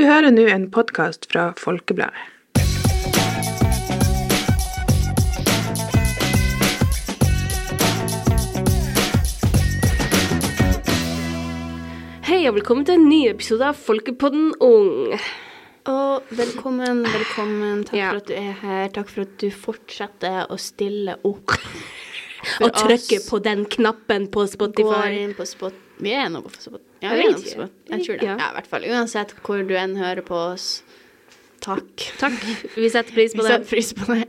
Du hører nå en podkast fra Folkebladet. Hei og velkommen til en ny episode av Folkepodden Ung. Og velkommen, velkommen. Takk Ja. for at du er her. Takk for at du fortsetter å stille opp. For Og trykke på den knappen på Går Spotify. inn på Spot... Vi er nå på Spot... Ja, vi er nå på ikke. Jeg tror det. Ja. I hvert fall. Uansett hvor du enn hører på oss. Takk. Takk. Vi setter pris på det. setter pris på det.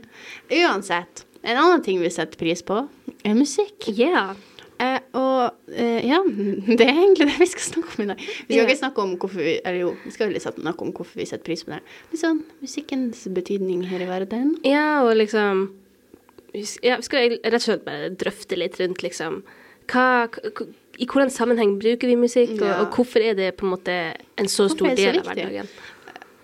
Uansett. En annen ting vi setter pris på, er musikk. Yeah. Eh, og eh, ja, det er egentlig det vi skal snakke om i dag. Vi skal yeah. ikke snakke om hvorfor vi Eller jo, vi skal vel snakke om hvorfor vi setter pris på det. Litt sånn musikkens betydning her i verden. Ja, og liksom ja, Vi skal rett og slett bare drøfte litt rundt liksom hva, k- I hvordan sammenheng bruker vi musikk, og, og hvorfor er det på en måte en så Hvorfor stor er så del av hverdagen?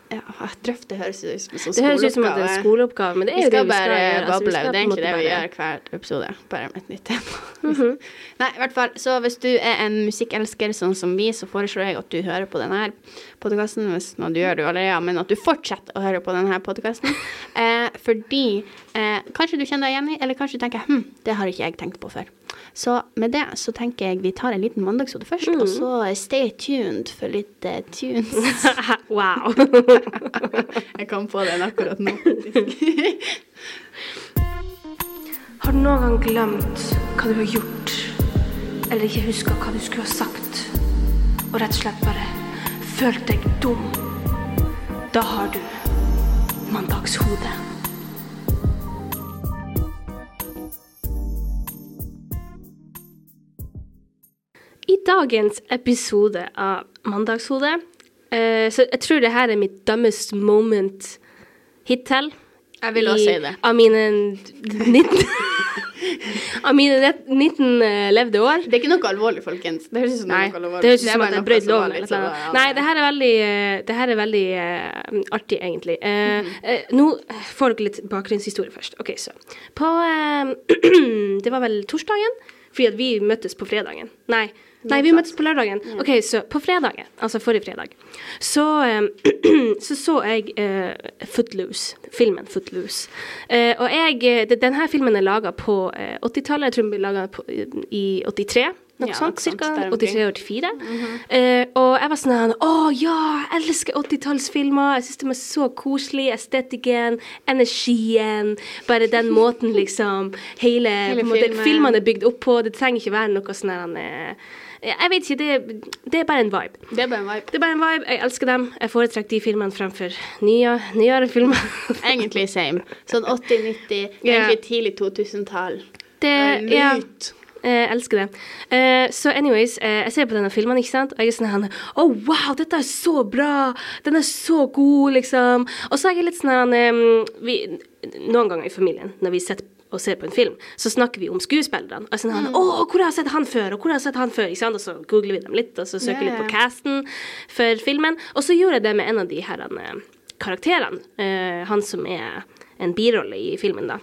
Ja, drøfte høres ut som en Det høres ut som at det er en skoleoppgave, men det er Vi jo det skal vi skal bare gjøre. altså, vi bable. skal det er egentlig det vi bare- gjør hver episode, bare med et nytt tema. Mhm. Nei, i hvert fall, så hvis du er en musikkelsker sånn som vi, så foreslår jeg at du hører på denne podkasten. Hvis nå du gjør det allerede, ja, men at du fortsetter å høre på denne podkasten. Eh, fordi eh, kanskje du kjenner deg igjen i, eller kanskje du tenker hm, det har ikke jeg tenkt på før. Så med det så tenker jeg vi tar en liten mandagshode først, Mm. og så stay tuned for litt uh, tunes. wow. jeg kom på den akkurat nå. Har du noen gang glemt hva du har gjort, eller ikke huska hva du skulle ha sagt, og rett og slett bare følt deg dum? Da har du mandagshode. I dagens episode av Mandagshode Uh, Så jeg tror det her er mitt dumbest moment hittil. Jeg vil også i- si det. Av mine 19 Av mine 19 eh, levde år. Det er ikke noe alvorlig, folkens. Det høres ut som Nei, noe alvorlig. det høres ut som at jeg brøt loven. eller sånn, noe. ja, Nei, det her er veldig, eh, her er veldig uh, artig, egentlig. Eh, eh, nå får dere litt bakgrunnshistorie først. Ok, så. På Det var vel torsdagen, fordi at vi møttes på fredagen. Nei. Nei, vi møttes på lørdagen. Ok, så på fredagen, altså forrige fredag, så eh, så, så jeg uh, Footloose, filmen Footloose. Uh, og jeg det- Denne filmen er laga på uh, 80-tallet. Jeg tror den ble laga i 83. Noe Ja, sånt, ca. sånt, cirka. der omkring. 83-84. eh, og jeg var sånn Å ja, jeg elsker 80-tallsfilmer. Jeg syns de er så koselige. Estetikken, energien. Bare den måten, liksom. Hele, Hele måte, filmene er bygd opp på. Det trenger ikke være noe sånn Jeg vet ikke. Det, det er bare en vibe. Det er bare en vibe. Det er bare en vibe. Jeg elsker dem. Jeg foretrekker de filmene fremfor nye, nyere filmer. Egentlig same. Sånn 80-90, yeah. egentlig tidlig 2000-tall. Det, er ja. Jeg elsker det. Uh, så anyways, uh, jeg ser på denne filmen, ikke sant, og jeg er sånn her Oh, wow, dette er så bra! Den er så god, liksom. Og så er jeg litt sånn her um, Noen ganger i familien, når vi sitter og ser på en film, så snakker vi om skuespillerne. Sånn her, Mm. Å, hvor har jeg sett han før? Og hvor har jeg sett han før? Ikke sant? Og så googler vi dem litt, og så søker vi Ja, litt på casten for filmen. Og så gjorde jeg det med en av de her eh, karakterene. Uh, han som er en birolle i filmen, da.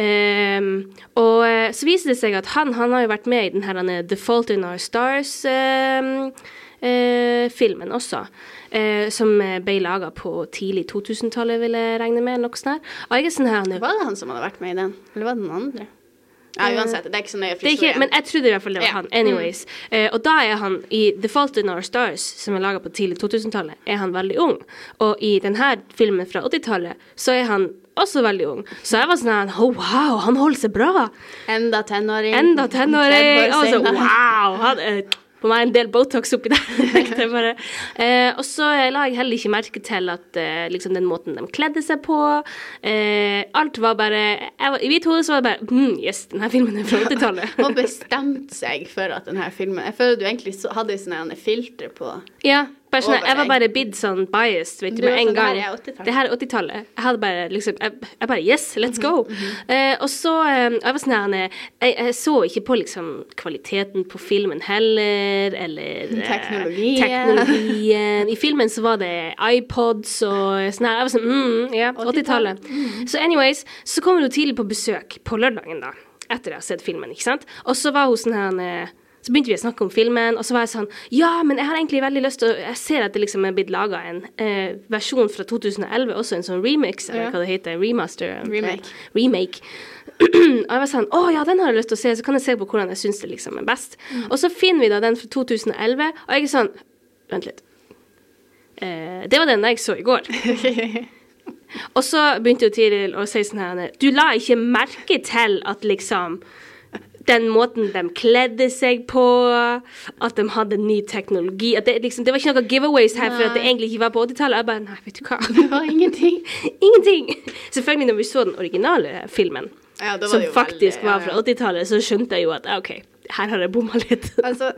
Um, og eh, så viser det seg at han, han har jo vært med i den her er The Fault in Our Stars-filmen også. Eh, som eh, ble laga på tidlig 2000-tallet, vil jeg regne med. Noe sånt. er sånn her er- Var det han som hadde vært med i den? Eller var det den andre? Ja, uansett. Det er ikke så nøye for det er ikke, historien. men jeg trodde i hvert fall det var Ja. han. Anyways. Eh, og da er han i The Fault in Our Stars, som er laga på tidlig 2000-tallet, er han veldig ung. Og i denne filmen fra 80-tallet, så er han også veldig ung. Så jeg var sånn oh, wow, han holder seg bra. Enda tenåring. Enda tenåring. 30 Og så wow! Han, eh, på meg en del Botox oppi der. Eh, og så la jeg heller ikke merke til at eh, liksom den måten de kledde seg på eh, Alt var bare var, I mitt hode så var det bare mm, Yes, denne filmen er fra 80-tallet. Og bestemte seg for at denne filmen Jeg føler du egentlig hadde sånn en filter på Ja, bare sånn, jeg var bare blitt sånn biased vet du, med en sånn, gang. det her er 80-tallet. Det her er 80-tallet. Jeg hadde bare liksom Jeg, jeg bare Yes, let's go. Mhm, eh, og så eh, Jeg var sånn her jeg, jeg så ikke på liksom kvaliteten på filmen heller, eller eh, Teknologien. teknologien. I filmen så var det iPods og sånn her. Jeg var sånn mm, Ja, 80-tallet. 80 Så anyways, så kommer hun tidlig på besøk på lørdagen, da. Etter jeg har sett filmen, ikke sant. Og så var hun sånn her eh, Så begynte vi å snakke om filmen, og så var jeg sånn Ja, men jeg har egentlig veldig lyst til å Jeg ser at det liksom er blitt laga en eh, versjon fra 2011, også en sånn remix, eller Ja. hva det heter. Remaster. Remake. Remake. og jeg var sånn Å ja, den har jeg lyst til å se, så kan jeg se på hvordan jeg syns det liksom er best. Mm. Og så finner vi da den fra 2011, og jeg er sånn Vent litt. Eh, det var den jeg så i går. Og så begynte jo Tiril å si sånn her Du la ikke merke til at liksom den måten de kledde seg på, at de hadde ny teknologi at det, liksom, det var ikke noen giveaways her for at det egentlig ikke var på 80-tallet. Jeg bare Nei, vet du hva. Det var ingenting. Ingenting. Selvfølgelig, når vi så den originale filmen, Ja, som faktisk veldig- var fra 80-tallet, så skjønte jeg jo at OK, her har jeg bomma litt. Altså,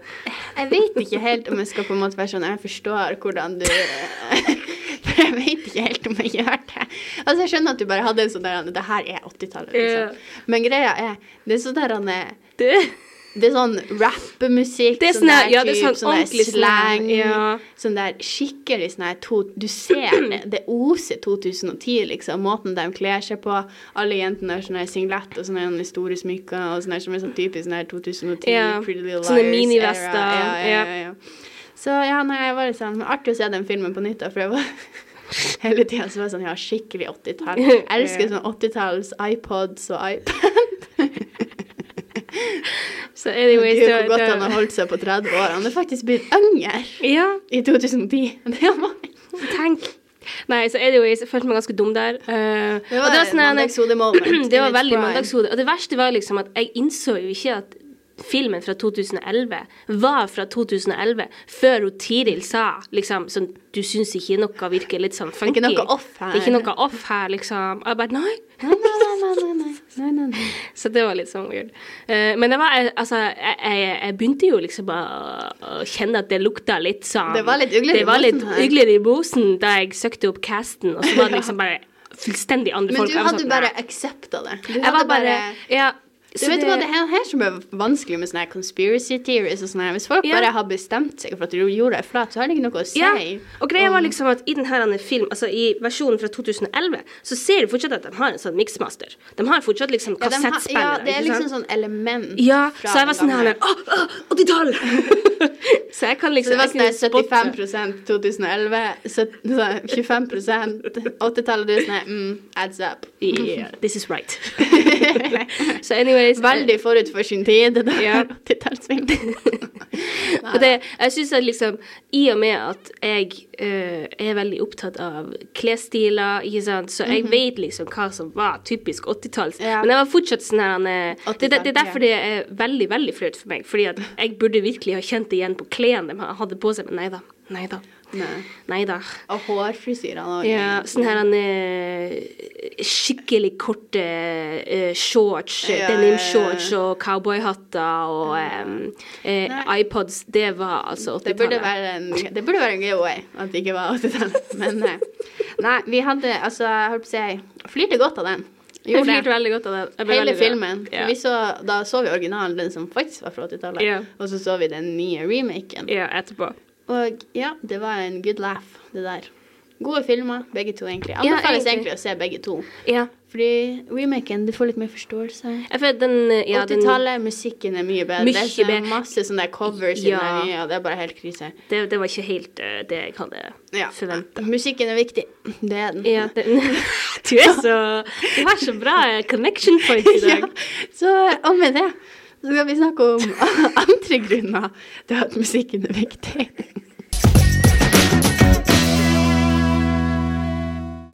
jeg vet ikke helt om jeg skal på en måte være sånn Jeg forstår hvordan du For jeg vet ikke helt om jeg gjør det. Altså, jeg skjønner at du bare hadde en sånn der Det her er 80-tallet, liksom. Men greia er Det er sånn der han er Det, er sånn rappemusikk, Det er sånn sånn der ja, det er sånn sånn ordentlig slang, ja. sånn der skikkelig sånn to, Du ser det, det oser 2010, liksom. Måten de kler seg på. Alle jentene har sånn singlett singlet og sånne store smykker og sånn her som er sånn typisk sånn her 2010 Ja, Pretty Little sånne minivester. Ja, ja, ja. ja. Så ja, nei, jeg var sånn Artig å se den filmen på nytt, da, for jeg var Hele tida så var jeg sånn Ja, skikkelig 80-tall. Jeg elsker sånn 80-talls iPods og iPad. så anyways, Gud, hvor godt det- han har holdt seg på 30 år. Han er faktisk blitt yngre Ja, i 2010. Det var, tenk. Nei, så anyways, jeg følte meg ganske dum der. Uh, det var, var, mandagshodemoment. her- mandagshode-moment. Det var veldig mandagshode. Og det verste var liksom at jeg innså jo ikke at filmen fra 2011 var fra 2011 før hun Tiril sa liksom sånn Du syns ikke noe virker litt sånn er funky? ikke noe off her. Det er ikke noe off her, liksom. Og jeg bare Nei. Nei, nei, nei, nei. Så det var litt sånn weird. Eh, men det var eh, Altså, jeg, jeg, jeg begynte jo liksom å, kjenne at det lukta litt sånn Det var litt ugler i bosen da jeg søkte opp casten, og så var det liksom bare fullstendig andre Men folk. du hadde sånn, bare aksepta det. Du Jeg var bare, bare Ja. Du vet det- hva, det er her som er vanskelig med sånne conspiracy theories og sånn. Hvis folk Ja. bare har bestemt seg for at jorda deg flat, så har det ikke noe å si. Ja, og greia var liksom at i denne film, altså i versjonen fra 2011, så ser du fortsatt at de har en sånn mixmaster. De har fortsatt liksom kassettspillere. ja, det er liksom sånn element Ja, så jeg var sånn her. Å, å, 80-tall! så jeg kan Så liksom det var sånn 75 2011, sytt- sånn 25 80-tallet, du er sånn mm, adds up. Yeah, this is right. så anyways Veldig forut for sin tid, det Ja. 80-tallsfilm. Og det, jeg synes at liksom, I og med at jeg uh, er veldig opptatt av klesstiler, ikke sant, så jeg vet liksom hva som var typisk 80-talls. Mhm. Ja. Men jeg var fortsatt sånn her eh, det, det, det er 80-tall, derfor det er veldig veldig flaut for meg. Fordi at jeg burde virkelig ha kjent det igjen på klærne de hadde på seg, men nei da. Nei da. Nei. Da. Og hårfrisyrene òg. Ja, sånn her eh, skikkelig korte uh, shorts, Ja, denim-shorts og cowboyhatter og um, uh, iPods. Det var altså 80-tallet. Det burde være en, det burde være en giveaway at det ikke var 80-tallet. Men nei. nei, vi hadde altså, jeg holdt på å si Flirte godt av den. Jeg flirte veldig godt av det. Hele filmen. Yeah. Vi så, da så vi originalen, den som faktisk var fra 80-tallet. yeah. Og så så vi den nye remaken. ja, etterpå. Og ja, det var en good laugh, det der. Gode filmer, begge to, egentlig. Ja, Anbefales egentlig. egentlig å se begge to. Ja. Fordi remaken, du får litt mer forståelse. Jeg ja, 80-tallet, musikken er mye bedre. Mye det er masse sånne covers covers i den det er bare helt krise. det, det var ikke helt uh, det jeg hadde Ja. forventa. Musikken er viktig. Det er den. Ja, den, du er så Du har så bra connection point i dag. Ja, så og med det så skal vi snakke om andre grunner til at musikken er viktig.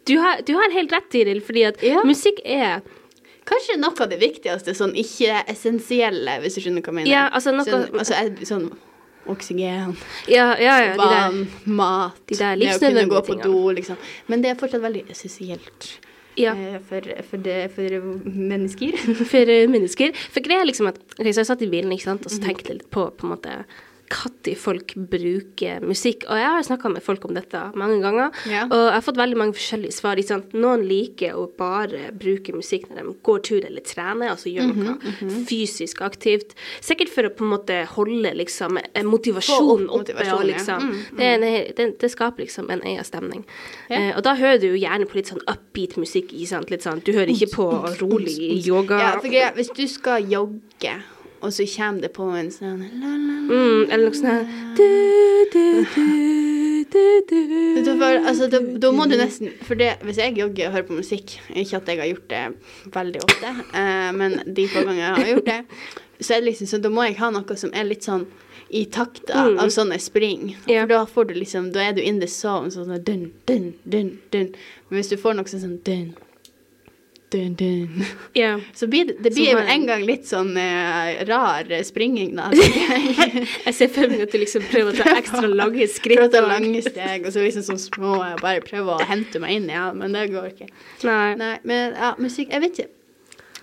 Du har, du har helt rett, Tiril, fordi at Ja. musikk er Kanskje noe av det viktigste, sånn ikke-essensielle, hvis du skjønner hva jeg mener. Ja, altså noe- sånn, altså, sånn oksygen, Ja, ja, ja. De vann, mat, de det å kunne gå på do, liksom. Men det er fortsatt veldig essensielt Ja. eh, for, for, det, for mennesker. For mennesker. For greia liksom at okay, Så jeg satt i bilen ikke sant, og Mhm. så tenkte litt på på en måte når folk bruker musikk. Og jeg har snakka med folk om dette mange ganger, Ja. og jeg har fått veldig mange forskjellige svar. Sant? Noen liker å bare bruke musikk når de går tur eller trener, altså gjør Mhm, noe fysisk aktivt. Sikkert for å på en måte holde liksom eh, motivasjonen opp oppe. Motivasjon, Og ja. mm, Mm, det, en- det, det skaper liksom en egen stemning. Ja. Eh, og da hører du jo gjerne på litt sånn upbeat musikk. Litt sånn, du hører ikke på rolig yoga. Ja, for greia, hvis du skal jogge og så kommer det på en sånn. Mm, eller noe sånn altså, da, da må du nesten For det, hvis jeg jogger og hører på musikk Ikke at jeg har gjort det veldig ofte, eh, men de få ganger jeg har gjort det, så er det liksom så da må jeg ha noe som er litt sånn i takt av, av sånne spring. Yeah. For da får du liksom Da er du in the zone. Sånn sånn dun, dun, dun, dun. Men hvis du får noe sånn dun, dun, dun Yeah. Så blir det, det blir jo en- gang litt sånn eh, rar eh, springing, da. Jeg ser for meg at du liksom prøver å ta ekstra lange skritt. Prøver å ta lange steg, og så liksom sånn små og bare prøve å hente meg inn ja. men det går ikke. Nei. Nei, men ja, musikk Jeg vet ikke.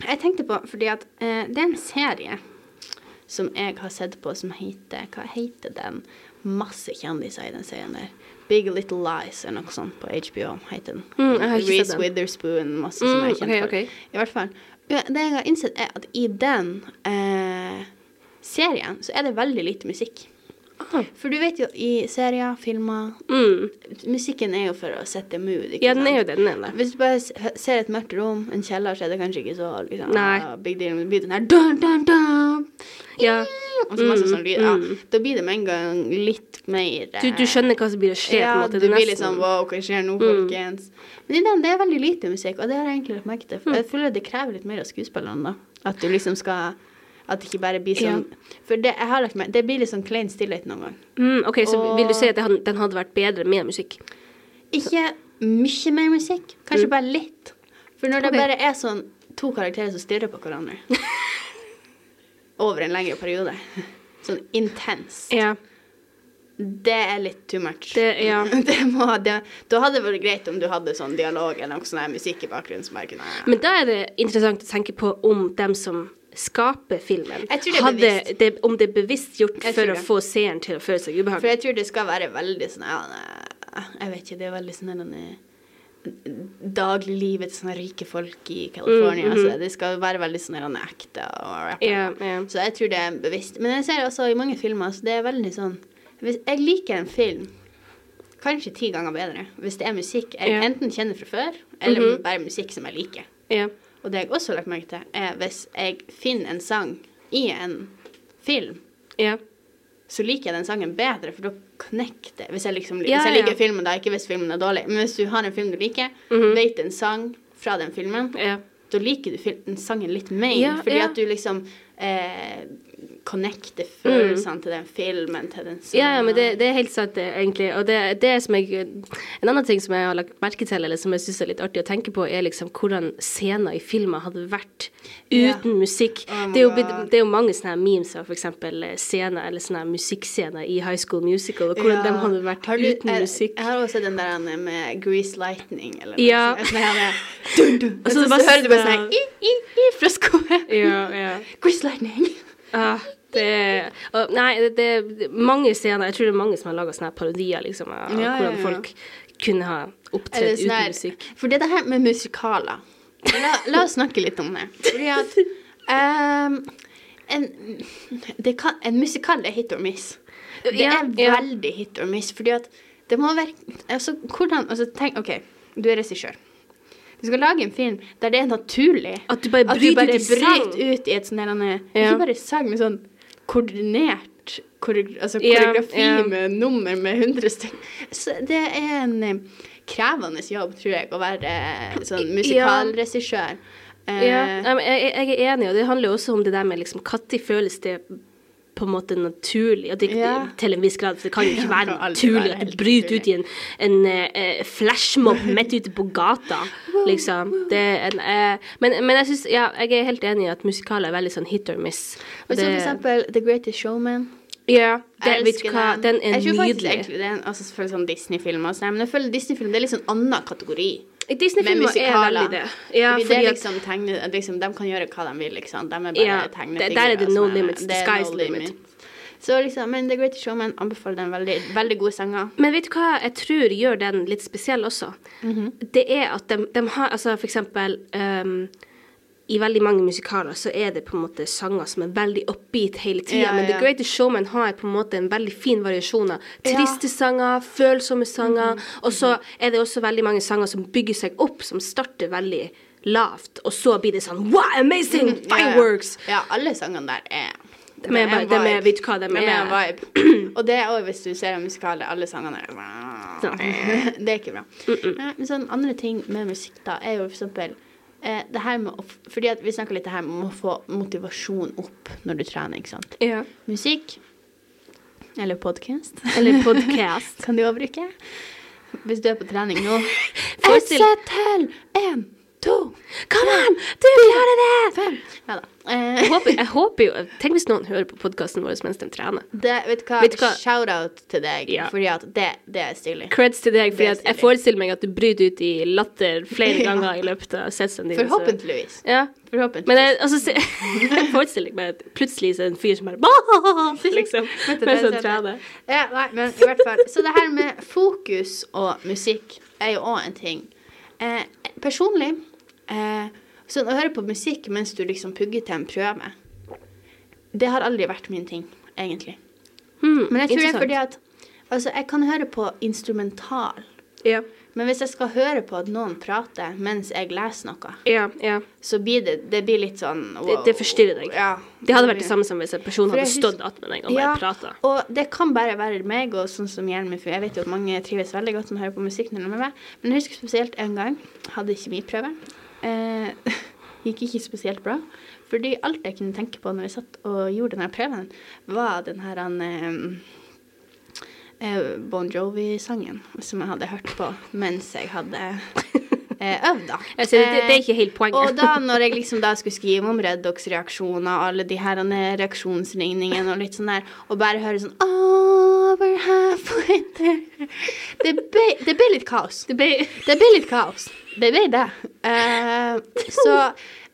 Jeg tenkte på, fordi at eh, det er en serie som jeg har sett på som heter Hva heter den? Masse kjendiser i den serien der. Big Little Lies eller noe sånt på HBO heter den. Mm, jeg har ikke sett Reese den. Witherspoon, masse som Mm, jeg er kjent okay, for. ok. I hvert fall. Det jeg har innsett, er at i den eh, serien så er det veldig lite musikk. Ah. For du vet jo, i serier, filmer Mm. Musikken er jo for å sette mood. Ja, den er jo det. Den er det. Hvis du bare ser et mørkt rom, en kjeller, så er det kanskje ikke så liksom, Nei. ah, big deal. Men det blir den her dun, dun, dun, Ja. og så masse Mm, sånn lyd. Ja, mm. da blir det med en gang litt mer eh, Du, du skjønner hva som blir å skje, ja, på en måte. du blir litt sånn wow, hva skjer nå, Mm. folkens? Men i den, det er veldig lite musikk, og det har jeg egentlig lagt merke til. For jeg føler det krever litt mer av skuespillerne, da. At du liksom skal At det ikke bare blir sånn For det jeg har lagt meg Det blir litt sånn klein stillhet noen gang. Mm, OK, så Og- vil du si at hadde- den hadde vært bedre med musikk? Ikke mye mer musikk, kanskje Mm. bare litt. For når Ok. det bare er sånn to karakterer som stirrer på hverandre over en lengre periode, sånn intenst Ja. det er litt too much. Det, ja. Det må, det, da hadde det vært greit om du hadde sånn dialog eller noe sånn musikk i bakgrunnen som bare kunne Men da er det interessant å tenke på om dem som skaper filmen, det hadde det, om det er bevisst gjort for å det. få seeren til å føle seg For jeg tror det skal være veldig sånn Jeg vet ikke, det er veldig sånn Dagliglivet til sånne rike folk i California. Mm, mm, så det skal være veldig sånn ekte yeah. Ja. Så jeg tror det er bevisst. Men jeg ser også i mange filmer så det er veldig sånn Hvis jeg liker en film kanskje ti ganger bedre hvis det er musikk jeg yeah. enten kjenner fra før, eller Mhm. bare musikk som jeg liker. Ja. Og det jeg også har lagt merke til, er hvis jeg finner en sang i en film, ja. så liker jeg den sangen bedre, for da connecter jeg. Hvis jeg, liksom, Ja, hvis jeg ja. liker filmen, da ikke hvis filmen er dårlig. Men hvis du har en film du liker, Mhm. vet en sang fra den filmen, ja. da liker du den sangen litt mer. Ja, fordi ja. at du liksom eh, connecte følelsene til den filmen, til den sangen. Mm. Ja, ja, men det, det er helt sant, det, egentlig. Og det, det som jeg En annen ting som jeg har lagt merke til, eller som jeg syns er litt artig å tenke på, er liksom hvordan scener i filmer hadde vært uten musikk. Oh det, er jo, det er jo mange sånne memes av f.eks. scener, eller sånne musikkscener i High School Musical, og hvordan Ja. de hadde vært du- uten er, musikk. Jeg har også sett den der eh, med Grease Lightning, eller Ja. sånt. Sånn. Og så hører du bare sånn- sånn i, i, i fra skoen. Ja, ja. Grease Lightning. Ja, det, og, nei, det, er mange scener Jeg tror det er mange som har laga sånne parodier, liksom, av Ja, hvordan ja. folk kunne ha opptredd sånn uten her- musikk. For det her med musikaler La, la oss snakke litt om det. Fordi at um, en, det kan, en musikal er hit or miss. Det er veldig hit or miss, fordi at det må være Altså, hvordan Altså, tenk OK, du er regissør. Du skal lage en film der det er naturlig At du bare at du bryter bare ut i bryter ut i et sånt eller annet Ja. Ikke bare sang, men sånn koordinert koreo- altså koreografi ja. med nummer med 100 stykker. Så det er en eh, krevende jobb, tror jeg, å være eh, sånn musikalregissør. Eh, Ja, jeg, jeg er enig, og det handler jo også om det der med liksom Når føles det på en måte naturlig? At det, Ja. Til en viss grad, for det kan jo ikke være naturlig at du bryter ut i en, en uh, flashmob midt ute på gata, liksom. Det en, uh, men, men jeg synes, ja, jeg er helt enig i at musikaler er veldig sånn hit or miss. Og Men for eksempel The Greatest Showman. Ja, det, Jeg vet du hva, den er jeg tror faktisk egentlig det er en, altså selvfølgelig sånn Disney-film, sånn, men jeg føler Disney-film er litt sånn annen kategori. Disney-filmer er veldig det. Ja, fordi, det fordi at liksom tegne, liksom, De kan gjøre hva de vil, liksom. De er bare Ja, tegnefigurer. der er det no limits, the det sky's no the limit. Så liksom, men The Great Showman anbefaler den veldig, veldig gode sanger. Men vet du hva jeg tror gjør den litt spesiell også? Mhm. Det er at de, de har altså for eksempel ehm, I veldig mange musikaler så er det på en måte sanger som er veldig upbeat hele tida, Ja, men The. Greatest Showman har på en måte en veldig fin variasjon av triste sanger, følsomme sanger, Mhm. og så er det også veldig mange sanger som bygger seg opp, som starter veldig lavt, og så blir det sånn Wow, amazing! Ja, ja. Fireworks! Ja, alle sangene der er De er, bare, de er, vet du hva, de Det er en vibe. Og det er òg hvis du ser en musikal alle sangene er Det er ikke bra. Nei, Men sånn andre ting med musikk, da, er jo for eksempel eh, det her med å Fordi at vi snakka litt det her om å få motivasjon opp når du trener, ikke sant. ja. Musikk eller podkast Eller podcast. kan du òg bruke. Hvis du er på trening nå. Forestill- Ett til én, to, Kom an, du klarer det! fem. Ja da. Jeg håper, jeg håper jo Tenk hvis noen hører på podkasten vår mens de trener. det, vet du hva? Vet du hva? Shout-out til deg, Ja. fordi at det, det er stilig. Creds til deg, fordi at jeg forestiller meg at du bryter ut i latter flere Ja. ganger i løpet av setsene dine. Forhåpentligvis. Ja. Forhåpentligvis. Men jeg, altså, se, jeg forestiller meg at plutselig så er det en fyr som bare liksom, mens han trener. Ja, nei, men i hvert fall. Så det her med fokus og musikk er jo òg en ting. Eh, personlig eh, Sånn å høre på musikk mens du liksom pugger til en prøve, det har aldri vært min ting, egentlig. Hmm, Men jeg tror det er fordi at Altså, jeg kan høre på instrumental, ja. men hvis jeg skal høre på at noen prater mens jeg leser noe, Ja, ja. så blir det, det blir litt sånn Det, det forstyrrer deg. Ja. Det hadde vært det samme som hvis en person hadde stått attmed deg og bare prata. Og det kan bare være meg, og sånn som gjelder meg, for jeg vet jo at mange trives veldig godt med å høre på musikk når de er med meg. Men jeg husker spesielt en gang, hadde kjemiprøve. Eh, gikk ikke spesielt bra. Fordi alt jeg kunne tenke på når jeg satt og gjorde denne prøven, var den her han, eh, eh, Bon Jovi-sangen som jeg hadde hørt på mens jeg hadde eh, øvd, da. Altså, det, det er ikke helt Og poenget. da når jeg liksom da skulle skrive om Redox-reaksjoner og alle de her reaksjonsligningene og litt sånn der, og bare høre sånn Over halfway there Det ble, det ble litt kaos. Det ble Det ble litt kaos. Det ble det. Uh, så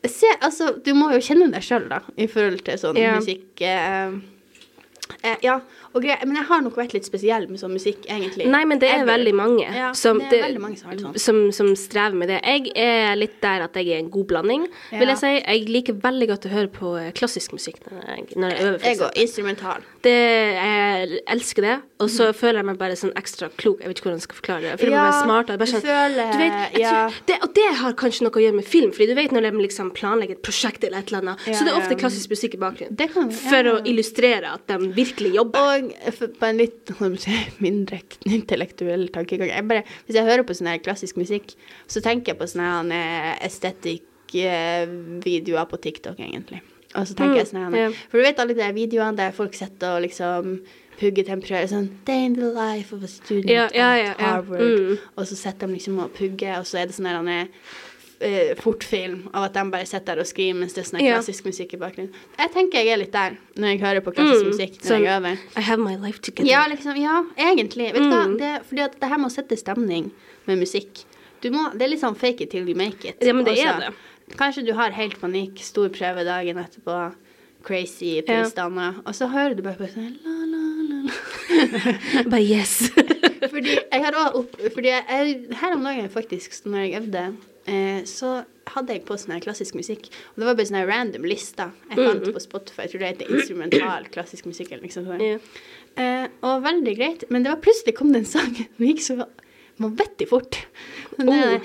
se, altså, du må jo kjenne deg sjøl, da, i forhold til sånn yeah. musikk Uh, uh, Ja. Men jeg har nok vært litt spesiell med sånn musikk, egentlig. Nei, men det er veldig mange, Ja, som, det er veldig mange som sånn. som, som strever med det. Jeg er litt der at jeg er en god blanding, vil jeg si. Jeg liker veldig godt å høre på eh, klassisk musikk når jeg, når jeg øver. Jeg òg. Instrumental. Det, jeg elsker det, og så føler jeg meg bare sånn ekstra klok. Jeg vet ikke hvordan jeg skal forklare det. Jeg føler meg Ja, bare smartere. Bare du sånn, føler- du vet, ja. tror, det, og det har kanskje noe å gjøre med film, Fordi du vet når de liksom planlegger et prosjekt eller et eller annet, Ja, så det er ofte ja. klassisk musikk i bakgrunnen. Kan- ja, For å illustrere at de virkelig jobber. Og for- på en litt mindre intellektuell tankegang jeg bare, Hvis jeg hører på sånn her klassisk musikk, så tenker jeg på sånne estetikk-videoer på TikTok, egentlig. Og så tenker jeg sånn yeah. For du vet alle de videoene der folk sitter og liksom pugger til sånn Day in the life of a student yeah, yeah, at. Harvard. Mm. Og så sitter de liksom og pugger, og så er det sånn her er, eh, fortfilm av at de bare sitter der og skriver mens det er sånn Ja. klassisk musikk i bakgrunnen. Jeg tenker jeg er litt der når jeg hører på klassisk Mm, musikk når sånn, jeg øver. I have my life together. Ja, liksom, ja, egentlig. Vet du hva? Mm. Det, fordi at det her med å sette stemning med musikk du må, Det er litt sånn fake it till you make it. Ja, men det er det. Kanskje du har helt panikk, stor prøve dagen etterpå, crazy Ja. tilstander, og så hører du bare på sånn la, la, la, la. Bare yes. Fordi jeg har òg opp... Fordi jeg, her om dagen faktisk, når jeg øvde, eh, så hadde jeg på sånn klassisk musikk. Og det var bare sånn random lister jeg fant Mm. på Spotify. Jeg tror det heter instrumental klassisk musikk eller noe sånt. Yeah. Eh, og veldig greit. Men det var plutselig kom det en sang som gikk så vanvittig fort. Den der-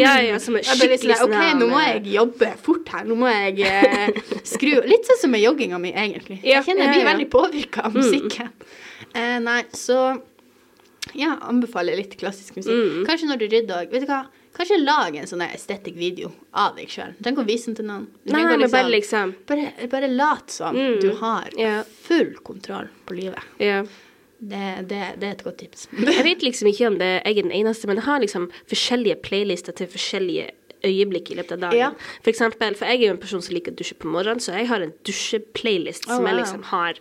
Ja, ja, som er litt skikkelig sånn, OK, nå må sånn, jeg jobbe fort her. Nå må jeg eh, skru Litt sånn som med jogginga mi, egentlig. Ja, Jeg kjenner jeg ja, blir ja. veldig påvirka av musikken. Eh, nei, så ja, anbefaler litt klassisk musikk. Mm. Kanskje når du rydder òg. Vet du hva? Kanskje lag en sånn estetic video av deg sjøl. Tenk å vise den til noen. Nei, liksom, men bare liksom bare, bare lat som Mm. du har yeah. full kontroll på livet. Yeah. Det, det, det er et godt tips. Jeg vet liksom ikke om det jeg er den eneste, men jeg har liksom forskjellige playlister til forskjellige øyeblikk i løpet av dagen. Ja. For eksempel, for jeg er jo en person som liker å dusje på morgenen, så jeg har en dusjeplaylist Oh, som jeg liksom har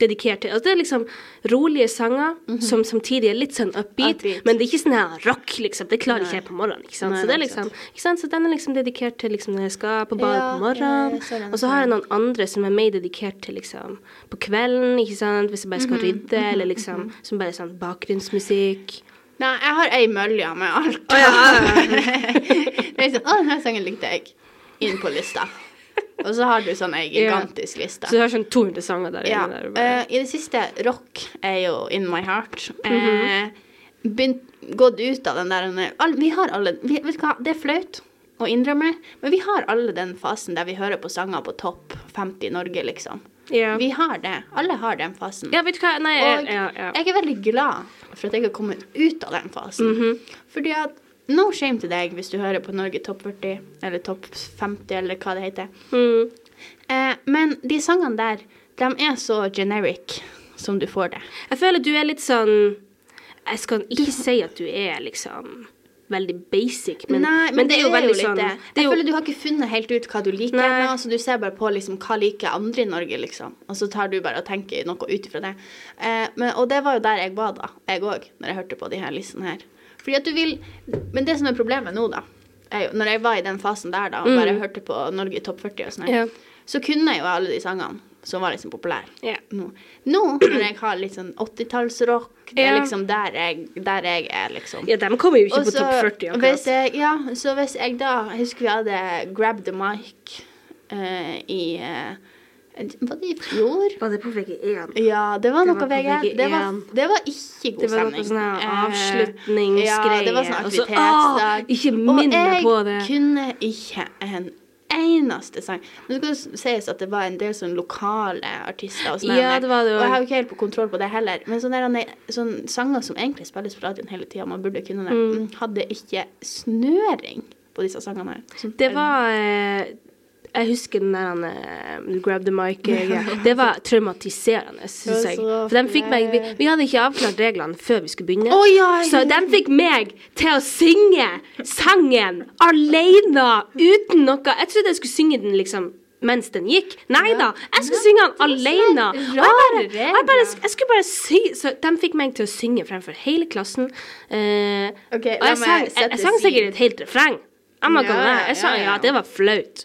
dedikert til. Altså det er liksom rolige sanger som samtidig er litt sånn upbeat, Mhm. Upbeat. men det er ikke sånn her rock, liksom. Det klarer Nei. ikke jeg på morgenen. Ikke sant? Nei, så, det er liksom, ikke sant? så den er liksom dedikert til liksom når jeg skal på badet Ja, på morgenen. ja, den, og så har jeg noen andre som er mer dedikert til liksom på kvelden, ikke sant, hvis jeg bare Mhm, skal rydde, eller liksom som bare sånn bakgrunnsmusikk. Nei, jeg har ei mølje med alt. det er sånn, Å, denne sangen likte jeg. Inn på lista. Og så har du sånn ei gigantisk liste. Så du har sånn 200 sanger der Ja. inne. Der, og bare- eh, I det siste, rock er jo in my heart. Eh, begynt, gått ut av den der all, Vi har alle vi, Vet du hva, det er flaut. å innrømme, men vi har alle den fasen der vi hører på sanger på topp 50 i Norge, liksom. Yeah. Vi har det. Alle har den fasen. ja, vet du hva? Nei, Og ja, ja. jeg er veldig glad for at jeg har kommet ut av den fasen. Mhm. Fordi at No shame til deg hvis du hører på Norge topp 40 eller topp 50 eller hva det heter. Mm. Eh, men de sangene der, de er så generic som du får det. Jeg føler du er litt sånn Jeg skal ikke si at du er liksom veldig basic, men, Nei, men, det er jo veldig sånn det. det Jeg jo, føler du har ikke funnet helt ut hva du liker ennå, så du ser bare på liksom hva liker andre i Norge, liksom. Og så tar du bare og tenker noe ut ifra det. Eh, men, og det var jo der jeg var da, jeg òg, når jeg hørte på de her listene her. Fordi at du vil Men det som er problemet nå, da, jo når jeg var i den fasen der, da, og bare hørte på Norge i topp 40 og sånn, Mm. Ja. så kunne jeg jo alle de sangene som var liksom populære. yeah. Nå, nå når jeg har litt sånn 80-tallsrock, det er liksom der jeg, der jeg er, liksom. ja, de kommer jo ikke Også, på topp 40 Hvis akkurat. jeg, ja, så hvis jeg da Jeg husker vi hadde Grab the Mic uh, i eh, Var det i fjor? Var det på VG1? Ja, det var Det noe var på VG. Det var, VG1. det var ikke god Det var stemning. noe sånn Eh, avslutningsgreie. Ja, det var sånn aktivitetsdag. Ikke minn meg på det. Og jeg kunne ikke en eneste sang. Skal det sies at det var en del sånn lokale artister og. Ja, det var det Og jeg har jo ikke helt på kontroll på det heller. Men sånne, sånne sanger som egentlig spilles på radioen hele tida, man burde kunne det, Mm. hadde ikke snøring på disse sangene her. Det var eh, Jeg husker den der han Grab the mic-greia. Det var traumatiserende, syns jeg. For de fikk meg vi, vi hadde ikke avklart reglene før vi skulle begynne. Oh, ja, så de fikk meg til å synge sangen alene uten noe Jeg trodde jeg skulle synge den liksom mens den gikk. Nei da, jeg skulle synge den alene. Og jeg, bare, jeg, bare, jeg skulle bare sy Så de fikk meg til å synge fremfor hele klassen. Uh, okay, og jeg sang, jeg, jeg sang sikkert et helt refreng. I'm not gonna lie. Jeg ja, ja. det var flaut.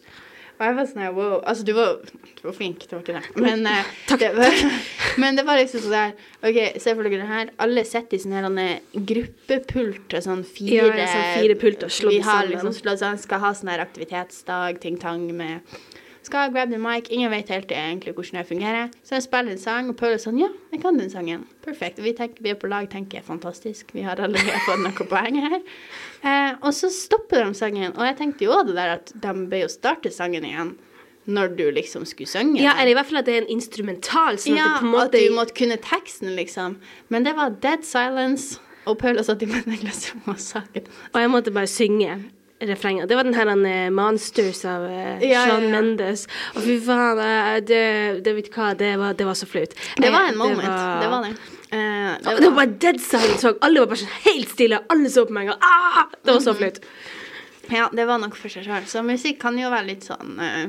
Og jeg var sånn her, wow. Altså, du var, du var flink, det var ikke det. Men, eh, Takk. Det var, men det var liksom sånn der OK, se for dere det her. Alle sitter i sånne her, gruppepulter, sånn fire Ja, sånn fire pulter slått Vi har liksom slått sammen, skal ha sånn her aktivitetsdag, ting-tang med skal grab the mic. Ingen vet helt egentlig hvordan det fungerer. Så jeg spiller en sang, og Paul er sånn Ja, jeg kan den sangen. Perfekt. Vi, tenker, vi er på lag, tenker jeg. Fantastisk. Vi har allerede fått noen poeng her. Eh, og så stopper de sangen. Og jeg tenkte jo også det der at de bør jo starte sangen igjen når du liksom skulle synge. Ja, eller i hvert fall at det er en instrumental, sånn ja, at en at du måtte kunne teksten, liksom. Men det var dead silence. Og Paula satt i menneglasset og sangen. Og jeg måtte bare synge refrenget. Det var den her uh, Monsters av uh, Ja, ja, ja. Mendes. Og fy faen, eh, det, det hva, det var, det var så flaut. Det Eh, var en moment. Det var det. var Det var, det var bare dead silence. Alle var bare sånn helt stille. Alle så på meg. Og, ah! Det var så flaut. Ja, det var nok for seg sjøl. Så musikk kan jo være litt sånn uh,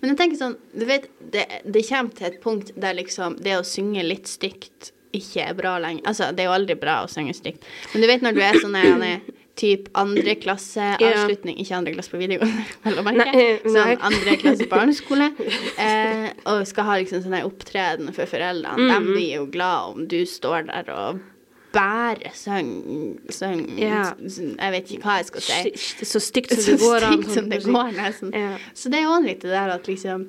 Men jeg tenker sånn Du vet, det, det kommer til et punkt der liksom det å synge litt stygt ikke er bra lenger. Altså, det er jo aldri bra å synge stygt. Men du vet når du er sånn typ andre klasse avslutning Ikke andre klasse på videregående, vel å merke. Sånn andre klasse barneskole. Eh, og skal ha liksom sånn opptreden for foreldrene. Mm. De blir jo glad om du står der og bare syng, syng Ja. Jeg vet ikke hva jeg skal si. Så stygt som det går an. stygt som det går, nesten. Ja. Så det er jo litt det der at liksom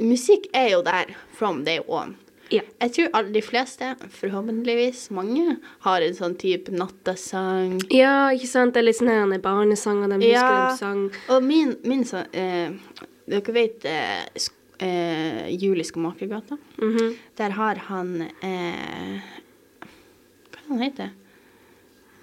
Musikk er jo der from day one. Ja. Jeg tror alle de fleste, forhåpentligvis mange, har en sånn type nattasang. ja, ikke sant? Det er litt sånn her barnesanger de husker Ja. de sang. Og min, min sånn eh, Dere vet eh, sk eh, Jul i Skomakergata? -hmm. Der har han eh, Hva er det han heter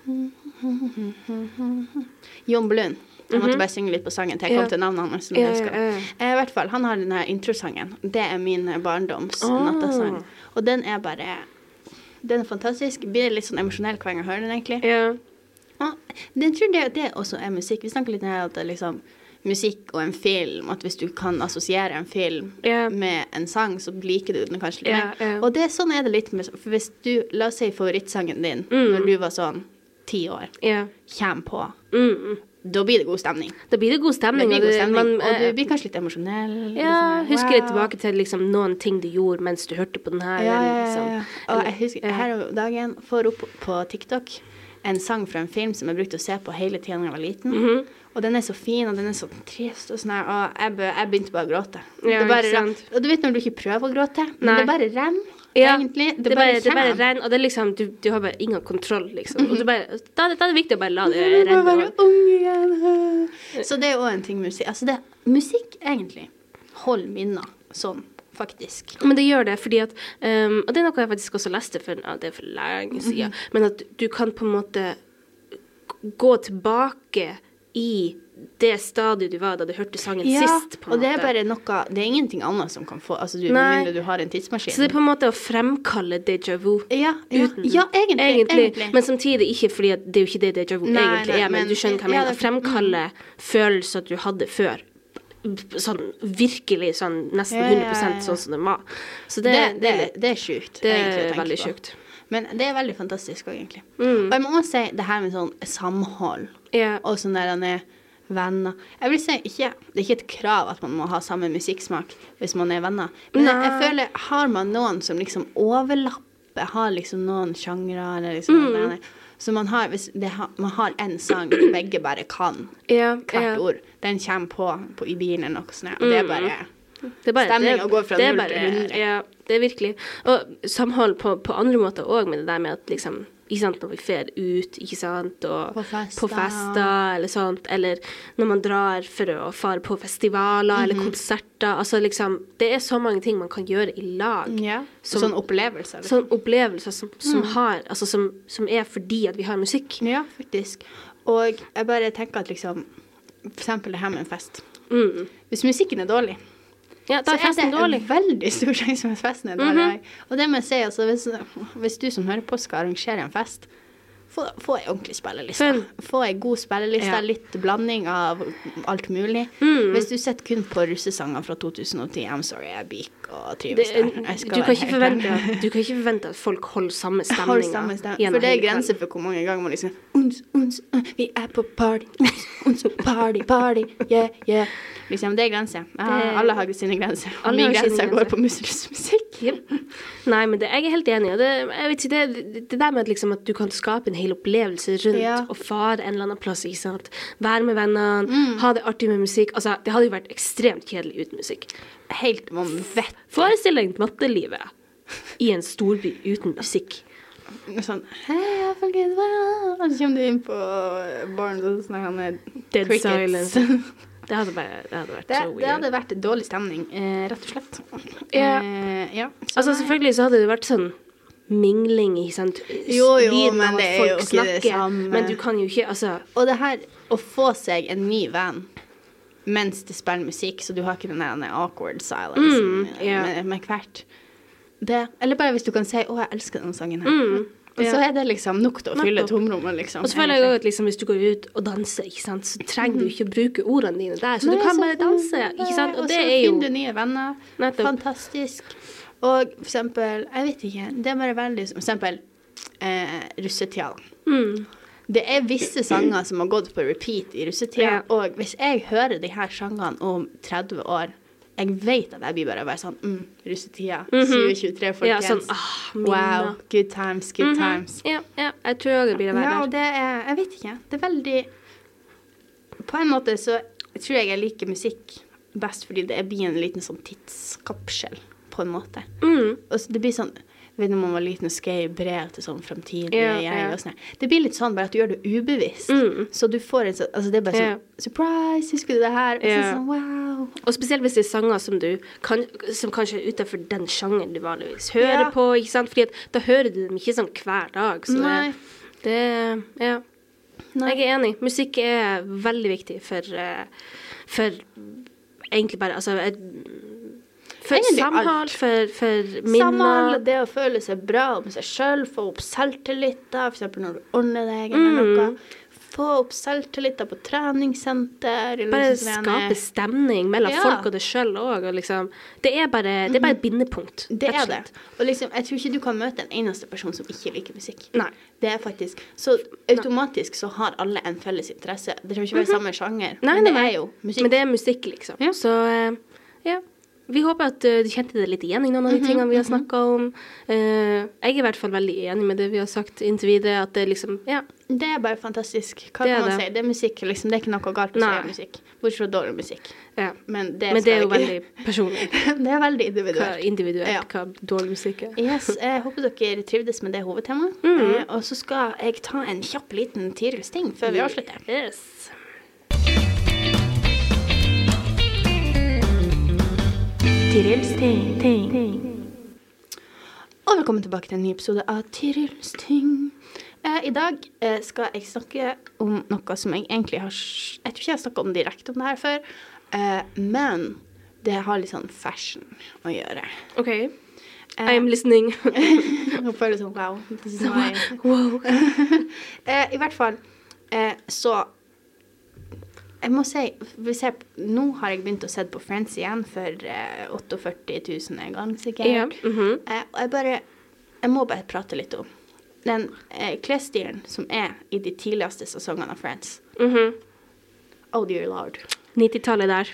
Jon Blund. Jeg måtte bare synge litt på sangen til jeg kom Ja. til navnet hans. som Ja, ja. Eh, I hvert fall, Han har den her introsangen. Det er min barndoms oh. nattasang. Og den er bare Den er fantastisk. Blir litt sånn emosjonell hver gang jeg hører den, egentlig. Ja. Og den tror det, det også er musikk. Vi snakker litt om at det er liksom musikk og en film, at hvis du kan assosiere en film yeah. med en sang, så liker du den kanskje litt yeah. ja. Og det sånn er det litt med For hvis du, la oss si favorittsangen din Mm. når du var sånn ti år, kommer på, Mm, mm. Da blir det god stemning. Da blir det god Det stemning. blir og god stemning, man, og eh, du blir kanskje litt emosjonell. Ja, liksom, husker litt tilbake til liksom noen ting du gjorde mens du hørte på den her. Ja, ja, ja, liksom. Og jeg husker her om dagen får opp på TikTok en sang fra en film som jeg brukte å se på hele tiden da jeg var liten. Mhm. Og den er så fin, og den er så trist og sånn her, og jeg, be, jeg begynte bare å gråte. Ja, det bare? Og du vet når du ikke prøver å gråte, men Nei. det bare renner. Ja, egentlig. Det, er bare, det er bare kommer. renn, og det er liksom Du, du har bare ingen kontroll, liksom. Og du bare, da, da er det viktig å bare la det Jeg må renne. være ung igjen. Så det er òg en ting musikk Altså, det, musikk egentlig holder minner sånn, faktisk. Men det gjør det, fordi at um, Og det er noe jeg faktisk også leste for ja, det er for lenge siden. Men at du kan på en måte gå tilbake i det stadiet du var da du hørte sangen sist. på en og det er bare noe Det er ingenting annet som kan få Altså, du, med mindre du har en tidsmaskin. Så det er på en måte å fremkalle déjà vu. ja, ja, Uten. ja, egentlig. egentlig. Men samtidig ikke, fordi at det er jo ikke det déjà vu Nei, egentlig nei, er. Men, men- du skjønner hva jeg ja, mener. Å fremkalle følelser du hadde før. Sånn virkelig sånn nesten Ja, ja, ja, 100 ja. sånn som det var. Så det, det, det, det, er det er sjukt. det egentlig, er veldig sjukt. Men det er veldig fantastisk òg, egentlig. Mm. Og jeg må også si det her med sånn samhold yeah. og sånn der han er venner. Jeg vil si ikke Det er ikke et krav at man må ha samme musikksmak hvis man er venner. Men jeg, jeg føler har man noen som liksom overlapper, har liksom noen sjangre eller liksom Mm. noe Så man har hvis det man har en sang begge bare kan Ja, hvert ja. ord, den kommer på, på i bilen eller noe sånt, og det er bare Det er bare, Stemninga det går fra det null til hundre. 100. Ja, det er virkelig. Og samhold på, på andre måter òg, med det der med at liksom ikke sant, Når vi fer ut, ikke sant, og På fester. på fester eller sånt, eller når man drar for å fare på festivaler Mhm. eller konserter. Altså liksom Det er så mange ting man kan gjøre i lag. Ja. Som- sånn opplevelser. liksom. Sånn opplevelser som, som har Altså som, som er fordi at vi har musikk. Ja, faktisk. Og jeg bare tenker at liksom For eksempel det her med en fest. Mm. Hvis musikken er dårlig, Ja, da er festen dårlig. Så det dårlig. en veldig stor sjanse for at festen er dårlig. Og det må jeg si, altså, hvis, hvis du som hører på skal arrangere en fest, få, få ei ordentlig spilleliste. Fun. Få ei god spilleliste, Ja. litt blanding av alt mulig. Mm. Hvis du sitter kun på russesanger fra 2010, I'm sorry, jeg beak og trives der. Du, kan forvente, du kan ikke forvente at folk holder samme Hold stemninga. samme stemme. For det er grenser for hvor mange ganger man liksom uns, uns, uh, Vi er på party, uns, uns, party, party, yeah, yeah. Liksom, det er grenser. Ja, alle har sine grenser. Alle Min grense går på mus- musikk. Nei, men det, jeg er helt enig. Og det, ikke, det, det der med at, liksom, at du kan skape en hel opplevelse rundt Ja. og fare en eller annen plass. Ikke sant? Være med vennene, Mm. ha det artig med musikk. Altså, det hadde jo vært ekstremt kjedelig uten musikk. Helt vanvittig. Forestill deg mattelivet i en storby uten musikk. Sånn Hei, folkens, hva? Og så kommer du inn på baren, og så snakker han med Dead crickets. silence. Det hadde, bare, det hadde vært Det, så det hadde vært dårlig stemning, eh, rett og slett. Ja. Eh, ja. Så Altså, selvfølgelig så hadde det vært sånn mingling, ikke sant. Jo, jo, Lyden men det er jo ikke ikke det samme. Men du kan jo ikke Altså, Og det her å få seg en ny venn mens det spiller musikk, så du har ikke den der awkward silencen Mm, yeah. med, med hvert. Det, eller bare hvis du kan si 'Å, jeg elsker denne sangen her'. Mm, Og så er det liksom nok til å fylle tomrommet, liksom. Og så føler jeg også at liksom, hvis du går ut og danser, ikke sant, så trenger du ikke å bruke ordene dine der. Så Nei, du kan så- bare danse, ikke sant. Og, Og det så er finner du nye venner. Nettopp. Fantastisk. Og for eksempel Jeg vet ikke. Det er bare veldig For eksempel eh, russetida. mm, Det er visse sanger som har gått på repeat i russetida, Ja. og hvis jeg hører de her sangene om 30 år jeg vet at jeg blir bare, bare sånn mm, Russetida, 2023, folkens. Ja, sånn, ah, wow, good times, good mhm. times. Ja, ja, jeg tror også det blir å være Ja, og det er Jeg vet ikke. Det er veldig På en måte så tror jeg jeg liker musikk best fordi det blir en liten sånn tidskapsel, på en måte. Mm, Og så det blir sånn jeg vet når man var liten og skrev brev til sånn fremtidige Ja, jeg ja. og sånn. Det blir litt sånn bare at du gjør det ubevisst. Mm. Så du får en sånn Altså det er bare sånn. Surprise, husker du det her? Og så sånn wow. Og spesielt hvis det er sanger som du kan, som kanskje er utenfor den sjangeren du vanligvis hører Ja. på, ikke sant. Fordi at da hører du dem ikke sånn hver dag. Så Nei. det, det Ja. Nei. Jeg er enig. Musikk er veldig viktig for, eh, for egentlig bare Altså for samhold, for, for, minner. Samhold, det å føle seg bra om seg sjøl, få opp selvtilliten, f.eks. når du ordner deg eller Mm. noe. Få opp selvtilliten på treningssenter. Bare skape stemning mellom Ja. folk og deg sjøl òg. Liksom. Det det er bare et bindepunkt. Det er det. Og liksom, jeg tror ikke du kan møte en eneste person som ikke liker musikk. Nei. Det er faktisk Så automatisk så har alle en felles interesse. Det trenger ikke være samme sjanger, men det er jo musikk. Men det er musikk, liksom. Ja. Så eh, ja. Vi håper at uh, du kjente deg litt igjen i noen av de tingene vi har snakka om. Uh, jeg er i hvert fall veldig enig med det vi har sagt inntil videre, at det liksom Ja. Det er bare fantastisk. Hva Det kan man det. si? Det er musikk, liksom. Det er ikke noe galt å Nei. si musikk. Bortsett fra dårlig musikk. ja. Men det, Men det er jo veldig personlig. det er veldig Hva individuelt. individuelt, Ja. hva dårlig musikk er. Yes, jeg håper dere trivdes med det hovedtemaet. Mm. Uh, og så skal jeg ta en kjapp liten Tirils ting før vi avslutter. Yes. Tirils ting. Og velkommen tilbake til en ny episode av Tirils ting. Eh, I dag eh, skal jeg snakke om noe som jeg egentlig har Jeg tror ikke jeg har snakka om direkte om det her før, eh, men det har litt sånn fashion å gjøre. OK. Eh, I'm listening. Jeg føler sånn wow. This is wow. Eh, I hvert fall eh, så Jeg må si ser, Nå har jeg begynt å se på Friends igjen for eh, 48 000 en gang, sikkert. Ja. mhm. eh, og jeg bare Jeg må bare prate litt om den eh, klesstilen som er i de tidligste sesongene av Friends. Mhm. Oh dear lord. 90-tallet der.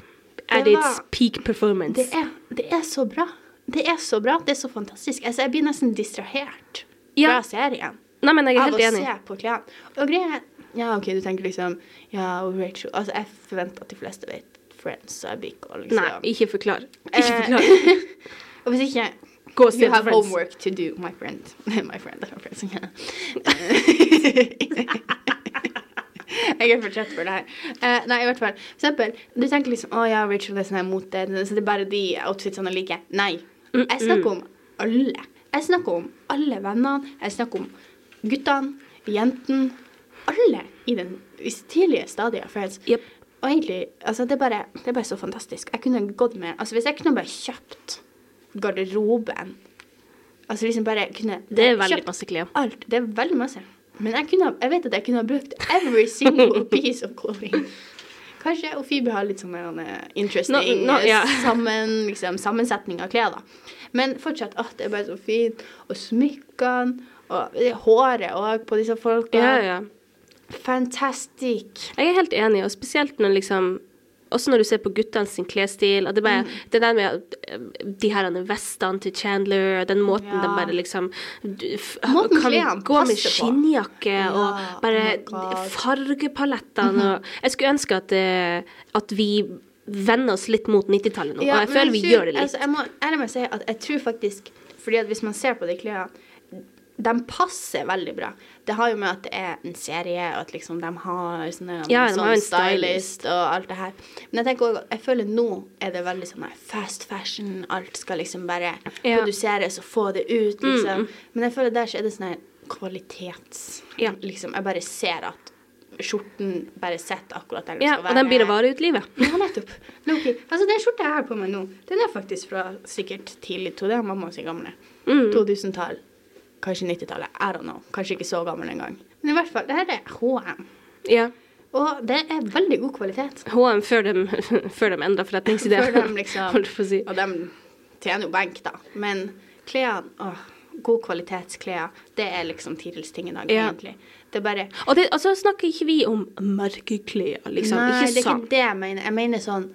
At Det its peak performance. Det er, det er så bra. Det er så bra. Det er så fantastisk. Altså, jeg blir nesten distrahert Ja. fra serien. Nei, men jeg er helt av helt å enig. se på klærne. Og greia er Ja, OK, du tenker liksom Ja, og Rachel Altså, jeg forventer at de fleste vet Friends, og jeg blir liksom Nei, ikke forklar. Ikke Eh, forklar. Og hvis ikke Gå og se You have Friends. homework to do, my friend. my friend, my friend. Jeg er for trøtt for det her. Eh, nei, i hvert fall. For eksempel, du tenker liksom Å ja, Rachel er sånn her mote, så det er bare de outfitsene jeg liker. Nei. Jeg snakker om alle. Jeg snakker om alle vennene. Jeg snakker om guttene, jentene. Alle i den tidlige stadiet av Friends. Yep. Og egentlig, altså det er, bare, det er bare så fantastisk. Jeg kunne gått med Altså hvis jeg kunne bare kjøpt garderoben Altså liksom bare kunne Det er veldig masse klær. Alt. Det er veldig masse. Men jeg, kunne, jeg vet at jeg kunne ha brukt every single piece of clothing. Kanskje og Phoebe har litt sånn eh, interesting no, no, eh, sammen, liksom, sammensetning av klær. da. Men fortsatt, at det er bare så fint. Og smykkene, og håret òg på disse folka. Yeah, ja. Fantastic. Jeg er helt enig, og spesielt når liksom også når du ser på guttene sin klesstil. og Det, bare, Mm. det der med de her vestene til Chandler, den måten Ja. de bare liksom Måten klærne gå med skinnjakke Ja, og bare oh fargepalettene mm -hmm. og Jeg skulle ønske at, eh, at vi vender oss litt mot 90-tallet nå, og jeg føler vi tror- gjør det litt. Altså, jeg må ærlig meg si at jeg tror faktisk Fordi at hvis man ser på de klærne de passer veldig bra. Det har jo med at det er en serie, og at liksom de har sånne, Ja, de sånn har stylist og alt det her. Men jeg tenker også, jeg føler nå er det veldig sånn fast fashion. Alt skal liksom bare Ja. produseres og få det ut, liksom. Mm. Men jeg føler der så er det sånn kvalitets... Ja. Liksom, jeg bare ser at skjorten bare sitter akkurat der den Ja, skal og den blir å vare ut livet. ja, nettopp. Loki. Altså, den skjorta jeg har på meg nå, den er faktisk fra sikkert tidlig to, det er mamma sin gamle. Mm. 2000-tall. Kanskje 90-tallet. I don't know. Kanskje ikke så gammel engang. Men i hvert fall, det her er H&M. Ja. Og det er veldig god kvalitet. HM før de, før de endra forretningsidé. Før de liksom si. Og de tjener jo benk, da. Men klærne åh, God kvalitetsklær. Det er liksom Tirils ting i dag, Ja. egentlig. Det er bare Og det, altså snakker ikke vi om merkeklær, liksom. Nei, ikke det er ikke det jeg mener. Jeg mener sånn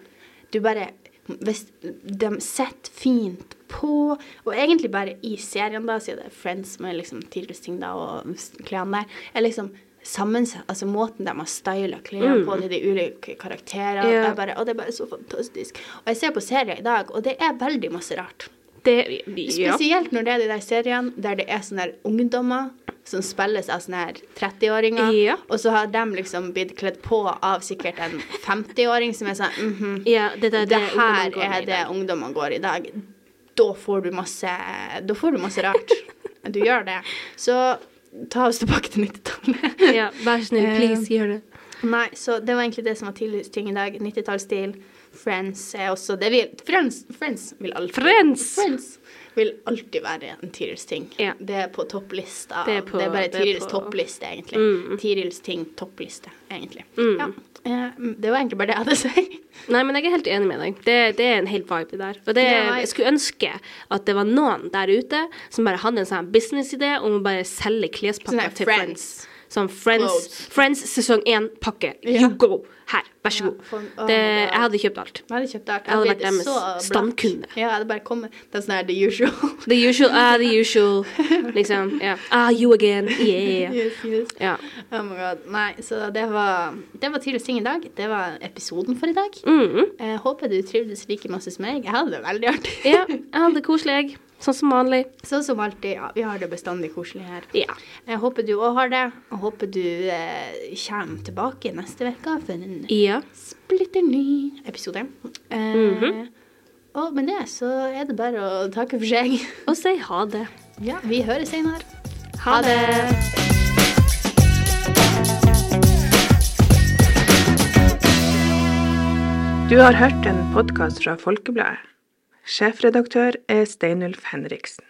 Du bare Hvis de setter fint på, og egentlig bare i serien, da, siden det er Friends med liksom ting da, og klærne der, er liksom sammensatt Altså måten de har styla klærne på til de ulike karakterene. yeah. Bare, og det er bare så fantastisk. Og jeg ser på serier i dag, og det er veldig masse rart. Det, ja. Spesielt når det er de der seriene der det er sånne der ungdommer som spilles av sånne her 30-åringer, Ja. og så har de liksom blitt kledd på av sikkert en 50-åring som er sånn mhm, ja, det, det, det, det, her er det ungdommene går i dag. Da får du masse Da får du masse rart. Du gjør det. Så ta oss tilbake til 90-tallet. Ja, vær snill, Eh, please, gjør det. Nei, så det var egentlig det som var tidligst ting i dag. 90-tallsstil. Friends er også det vil Friends, Friends vil alltid Friends! Friends vil alltid være en Tirils ting. Ja. Det er på topplista. Det er på- bare det er Tirils på- toppliste, egentlig. Mm. Tirils ting toppliste, egentlig. Mm. Ja. Eh, det var egentlig bare det jeg hadde å si. Nei, men jeg er helt enig med deg. Det, det er en hel vibe, der. Og det, jeg skulle ønske at det var noen der ute som bare hadde en sånn businessidé om å bare selge Sånn klespakker til Friends. Friends. Sånn Friends, Friends sesong én-pakke. Ja. You go! Her, vær så Ja, god. for- oh det, jeg hadde kjøpt alt. Jeg hadde kjøpt alt. Jeg hadde vært deres stamkunde. Ja, jeg hadde bare kommet Det er sånn her the usual. The usual, ah, the usual. Liksom. Yeah. Ah, you again. Yeah. yes, yes. Yeah. Oh my god. Nei, så det var Det var Tidligst ting i dag. Det var episoden for i dag. Mm. Jeg håper du trivdes like masse som meg. Jeg hadde det veldig artig. ja. Jeg hadde det koselig, jeg. Sånn som vanlig. Sånn som alltid. Ja, vi har det bestandig koselig her. Ja. Jeg håper du òg har det. Og håper du eh, kommer tilbake neste uke for en Ja. splitter ny episode. Eh, Mhm. Og med det så er det bare å takke for seg. Og si ha det. Ja, vi høres senere. Ha det. Du har hørt en podkast fra Folkebladet. Sjefredaktør er Steinulf Henriksen.